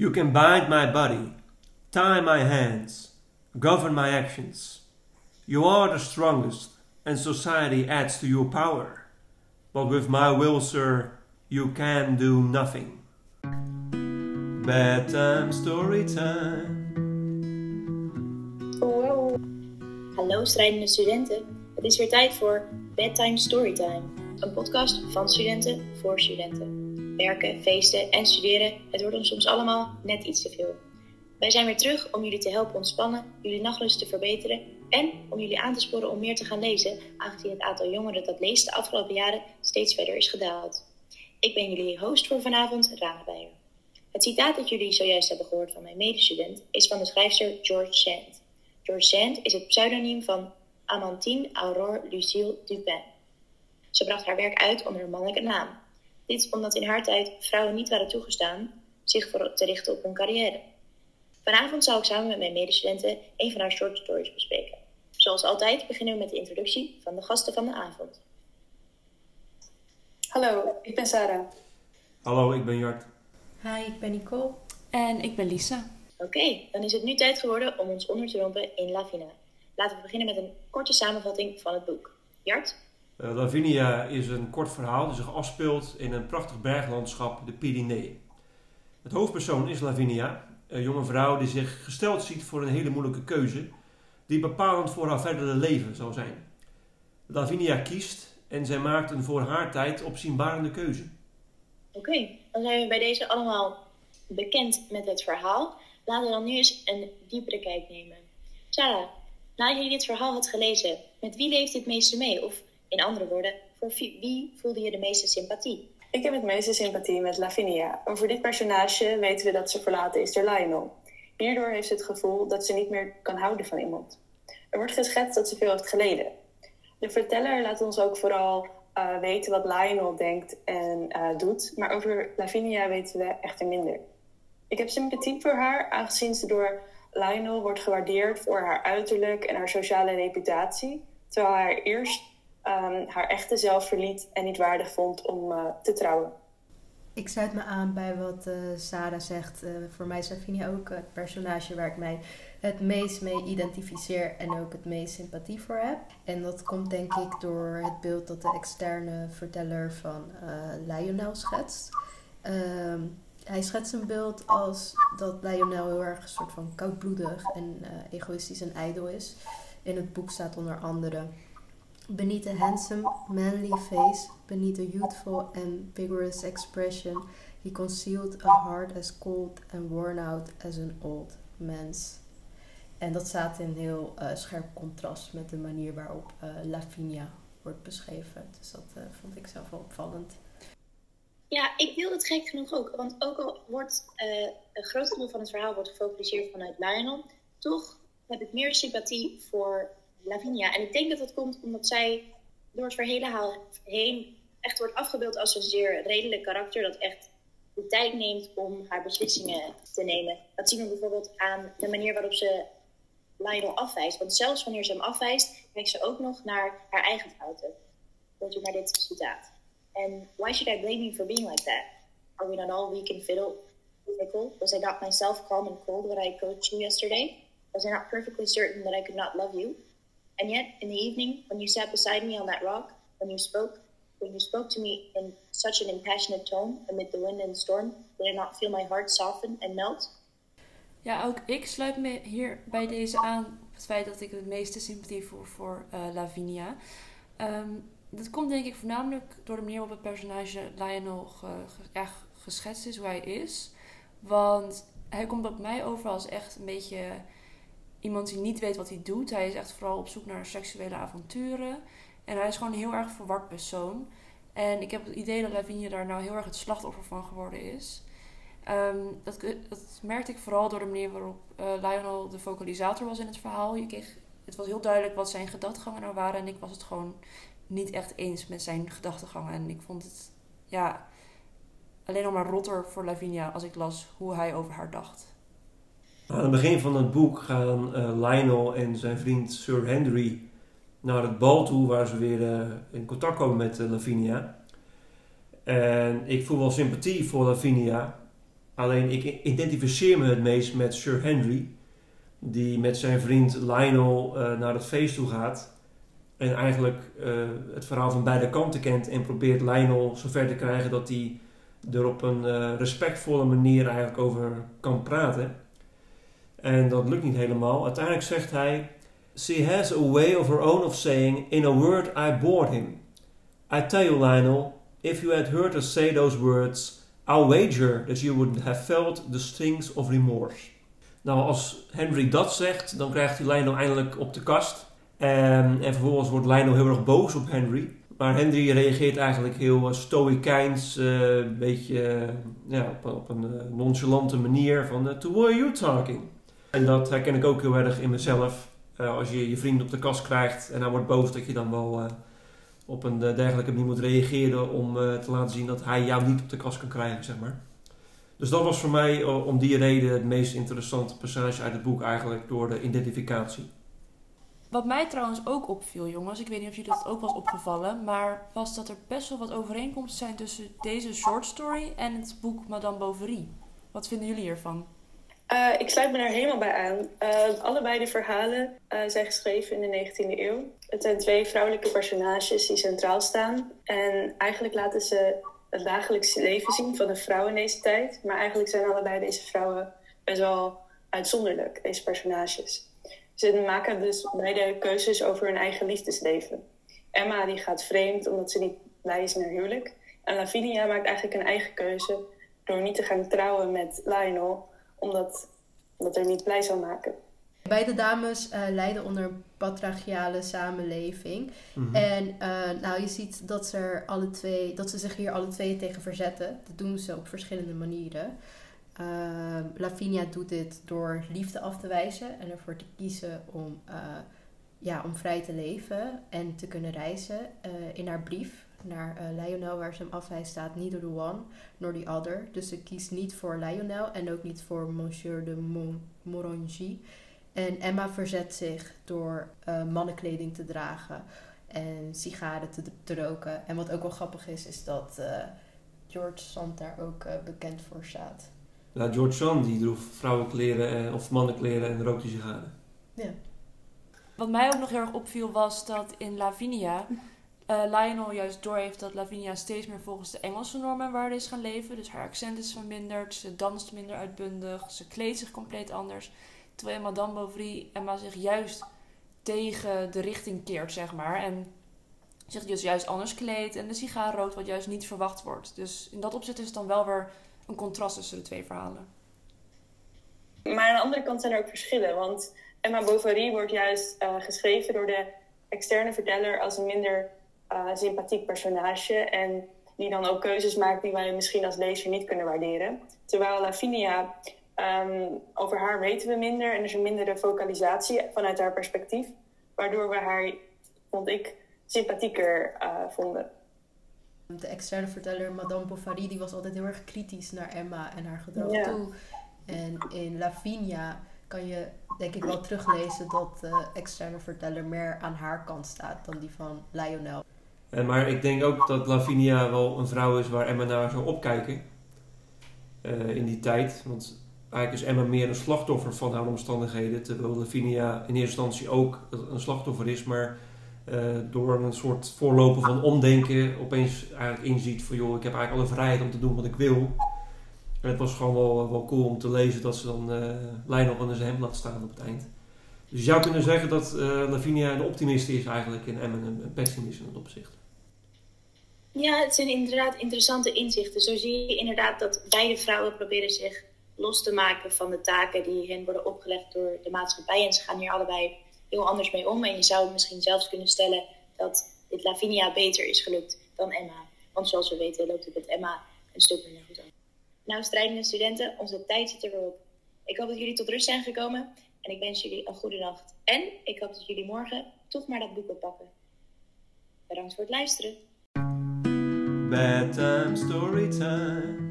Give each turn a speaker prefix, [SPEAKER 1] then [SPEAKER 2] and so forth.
[SPEAKER 1] You can bind my body, tie my hands, govern my actions. You are the strongest, and society adds to your power. But with my will, sir, you can do nothing. Bedtime story time.
[SPEAKER 2] Oh, Hallo strijdende studenten. Het is weer tijd voor Bedtime Storytime. Een podcast van studenten voor studenten. Werken, feesten en studeren, het wordt ons soms allemaal net iets te veel. Wij zijn weer terug om jullie te helpen ontspannen, jullie nachtrust te verbeteren en om jullie aan te sporen om meer te gaan lezen, aangezien het aantal jongeren dat leest de afgelopen jaren steeds verder is gedaald. Ik ben jullie host voor vanavond, Rana. Het citaat dat jullie zojuist hebben gehoord van mijn medestudent is van de schrijfster George Sand. George Sand is het pseudoniem van Amantine Aurore Lucille Dupin. Ze bracht haar werk uit onder een mannelijke naam. Dit omdat in haar tijd vrouwen niet waren toegestaan zich voor te richten op hun carrière. Vanavond zal ik samen met mijn medestudenten een van haar short stories bespreken. Zoals altijd beginnen we met de introductie van de gasten van de avond.
[SPEAKER 3] Hallo, ik ben Sarah.
[SPEAKER 1] Hallo, ik ben Jart.
[SPEAKER 4] Hi, ik ben Nicole.
[SPEAKER 5] En ik ben Lisa.
[SPEAKER 2] Oké, dan is het nu tijd geworden om ons onder te rompen in Lavina. Laten we beginnen met een korte samenvatting van het boek. Jart?
[SPEAKER 1] Uh, Lavinia is een kort verhaal dat zich afspeelt in een prachtig berglandschap, de Pyreneeën. Het hoofdpersoon is Lavinia, een jonge vrouw die zich gesteld ziet voor een hele moeilijke keuze, die bepalend voor haar verdere leven zal zijn. Lavinia kiest en zij maakt een voor haar tijd opzienbarende keuze.
[SPEAKER 2] Oké, dan zijn we bij deze allemaal bekend met het verhaal. Laten we dan nu eens een diepere kijk nemen. Sarah, nadat je dit verhaal had gelezen, met wie leeft dit meeste mee? Of in andere woorden, voor wie voelde je de meeste sympathie?
[SPEAKER 3] Ik heb het meeste sympathie met Lavinia. Over dit personage weten we dat ze verlaten is door Lionel. Hierdoor heeft ze het gevoel dat ze niet meer kan houden van iemand. Er wordt geschetst dat ze veel heeft geleden. De verteller laat ons ook vooral uh, weten wat Lionel denkt en uh, doet, maar over Lavinia weten we echter minder. Ik heb sympathie voor haar, aangezien ze door Lionel wordt gewaardeerd voor haar uiterlijk en haar sociale reputatie, terwijl hij eerst um, haar echte zelf verliet en niet waardig vond om uh, te trouwen.
[SPEAKER 4] Ik sluit me aan bij wat uh, Sarah zegt. Uh, voor mij is Lavinia ook het personage waar ik mij het meest mee identificeer en ook het meest sympathie voor heb. En dat komt denk ik door het beeld dat de externe verteller van Lionel schetst. Ehm, hij schetst een beeld als dat Lionel heel erg een soort van koudbloedig en egoïstisch en ijdel is. In het boek staat onder andere Beneath a handsome, manly face, beneath a youthful and vigorous expression, he concealed a heart as cold and worn out as an old man's. En dat staat in heel uh, scherp contrast met de manier waarop uh, Lavinia wordt beschreven. Dus dat uh, vond ik zelf wel opvallend.
[SPEAKER 2] Ja, ik deel het gek genoeg ook. Want ook al wordt een groot deel van het verhaal wordt gefocaliseerd vanuit Lionel, toch heb ik meer sympathie voor Lavinia. En ik denk dat dat komt omdat zij door het verhaal heen echt wordt afgebeeld als een zeer redelijk karakter. Dat echt de tijd neemt om haar beslissingen te nemen. Dat zien we bijvoorbeeld aan de manier waarop ze Lionel afwijst. Want zelfs wanneer ze hem afwijst, kijkt ze ook nog naar haar eigen fouten. Hoort u maar dit citaat. En why should I blame you for being like that? Are we not all weak and fiddle? Was I not myself calm and cold when I approached you yesterday? Was I not perfectly certain that I could not love you? And yet, in the evening, when you sat beside me on that rock, when you spoke, when you spoke to me in such an impassionate tone amid the wind and storm, did I not feel my heart soften and melt?
[SPEAKER 5] Ja, ook ik sluit me hier bij deze aan het feit dat ik het meeste sympathie voel voor uh, Lavinia. Um, dat komt denk ik voornamelijk door de manier waarop het personage Lionel ge, ge, geschetst is, hoe hij is. Want hij komt op mij over als echt een beetje iemand die niet weet wat hij doet. Hij is echt vooral op zoek naar seksuele avonturen. En hij is gewoon een heel erg verward persoon. En ik heb het idee dat Lavinia daar nou heel erg het slachtoffer van geworden is. Um, dat, dat, merkte ik vooral door de manier waarop uh, Lionel de vocalisator was in het verhaal. Je kreeg, het was heel duidelijk wat zijn gedachtegangen nou waren. En ik was het gewoon niet echt eens met zijn gedachtegangen. En ik vond het ja, alleen nog maar rotter voor Lavinia als ik las hoe hij over haar dacht.
[SPEAKER 1] Aan het begin van het boek gaan uh, Lionel en zijn vriend Sir Henry naar het bal toe, waar ze weer uh, in contact komen met uh, Lavinia. En ik voel wel sympathie voor Lavinia, Alleen ik identificeer me het meest met Sir Henry, die met zijn vriend Lionel naar het feest toe gaat. En eigenlijk het verhaal van beide kanten kent en probeert Lionel zover te krijgen dat hij er op een respectvolle manier eigenlijk over kan praten. En dat lukt niet helemaal. Uiteindelijk zegt hij: She has a way of her own of saying, in a word I bored him. I tell you, Lionel, if you had heard us say those words, I'll wager that you would have felt the stings of remorse. Nou, als Henry dat zegt, dan krijgt hij Lionel eindelijk op de kast. En, en vervolgens wordt Lionel heel erg boos op Henry. Maar Henry reageert eigenlijk heel stoïcijns, uh, een beetje uh, ja, op, een nonchalante manier van To who are you talking? En dat herken ik ook heel erg in mezelf. als je je vriend op de kast krijgt en hij wordt boos, dat je dan wel op een dergelijke manier moet reageren om te laten zien dat hij jou niet op de kast kan krijgen, zeg maar. Dus dat was voor mij om die reden het meest interessante passage uit het boek eigenlijk door de identificatie.
[SPEAKER 5] Wat mij trouwens ook opviel, jongens, ik weet niet of jullie dat ook was opgevallen, maar was dat er best wel wat overeenkomsten zijn tussen deze short story en het boek Madame Bovary. Wat vinden jullie hiervan?
[SPEAKER 3] Uh, ik sluit me daar helemaal bij aan. Uh, allebei de verhalen uh, zijn geschreven in de 19e eeuw. Het zijn twee vrouwelijke personages die centraal staan. En eigenlijk laten ze het dagelijkse leven zien van een vrouw in deze tijd. Maar eigenlijk zijn allebei deze vrouwen best wel uitzonderlijk, deze personages. Ze maken dus beide keuzes over hun eigen liefdesleven. Emma die gaat vreemd omdat ze niet blij is haar huwelijk. En Lavinia maakt eigenlijk een eigen keuze door niet te gaan trouwen met Lionel, omdat dat er niet blij zou maken.
[SPEAKER 4] Beide dames uh, lijden onder een patriarchale samenleving. Mhm. En uh, nou, je ziet dat ze, er alle twee, dat ze zich hier alle twee tegen verzetten. Dat doen ze op verschillende manieren. Uh, Lavinia doet dit door liefde af te wijzen en ervoor te kiezen om, uh, ja, om vrij te leven en te kunnen reizen. Uh, in haar brief naar Lionel, waar ze hem afwijst, staat neither the one nor the other. Dus ze kiest niet voor Lionel en ook niet voor Monsieur de Morangy. En Emma verzet zich door mannenkleding te dragen en sigaren te, te, roken. En wat ook wel grappig is, is dat George Sand daar ook bekend voor staat.
[SPEAKER 1] Ja, George Sand die droeg vrouwenkleren eh, of mannenkleren en rookte sigaren.
[SPEAKER 5] Ja. Wat mij ook nog heel erg opviel was dat in Lavinia uh, Lionel juist doorheeft dat Lavinia steeds meer volgens de Engelse normen en waarden is gaan leven. Dus haar accent is verminderd, ze danst minder uitbundig, ze kleedt zich compleet anders. Terwijl Madame Bovary Emma zich juist tegen de richting keert, zeg maar. En zich dus juist anders kleedt en de sigaar rookt, wat juist niet verwacht wordt. Dus in dat opzicht is het dan wel weer een contrast tussen de twee verhalen.
[SPEAKER 3] Maar aan de andere kant zijn er ook verschillen. Want Emma Bovary wordt juist uh, geschreven door de externe verteller als een minder uh, sympathiek personage. En die dan ook keuzes maakt die wij misschien als lezer niet kunnen waarderen. Terwijl Lavinia, um, over haar weten we minder en er is een mindere focalisatie vanuit haar perspectief. Waardoor we haar, vond ik, sympathieker uh, vonden.
[SPEAKER 4] De externe verteller Madame Bovary die was altijd heel erg kritisch naar Emma en haar gedrag toe. En in Lavinia kan je denk ik wel teruglezen dat de externe verteller meer aan haar kant staat dan die van Lionel.
[SPEAKER 1] En maar ik denk ook dat Lavinia wel een vrouw is waar Emma naar zou opkijken. Uh, in die tijd. Want eigenlijk is Emma meer een slachtoffer van haar omstandigheden. Terwijl Lavinia in eerste instantie ook een slachtoffer is. Maar uh, door een soort voorlopen van omdenken opeens eigenlijk inziet van joh, ik heb eigenlijk alle vrijheid om te doen wat ik wil. En het was gewoon wel, wel cool om te lezen dat ze dan uh, Lionel onder zijn hem laat staan op het eind. Dus je zou kunnen zeggen dat uh, Lavinia een optimist is eigenlijk en Emmen een, pessimist in dat opzicht.
[SPEAKER 2] Ja, het zijn inderdaad interessante inzichten. Zo zie je inderdaad dat beide vrouwen proberen zich los te maken van de taken die hen worden opgelegd door de maatschappij. En ze gaan hier allebei heel anders mee om. En je zou misschien zelfs kunnen stellen dat dit Lavinia beter is gelukt dan Emma. Want zoals we weten loopt het met Emma een stuk minder goed aan. Nou, strijdende studenten, onze tijd zit er weer op. Ik hoop dat jullie tot rust zijn gekomen en ik wens jullie een goede nacht. En ik hoop dat jullie morgen toch maar dat boek oppakken. Bedankt voor het luisteren.
[SPEAKER 1] Bedtime.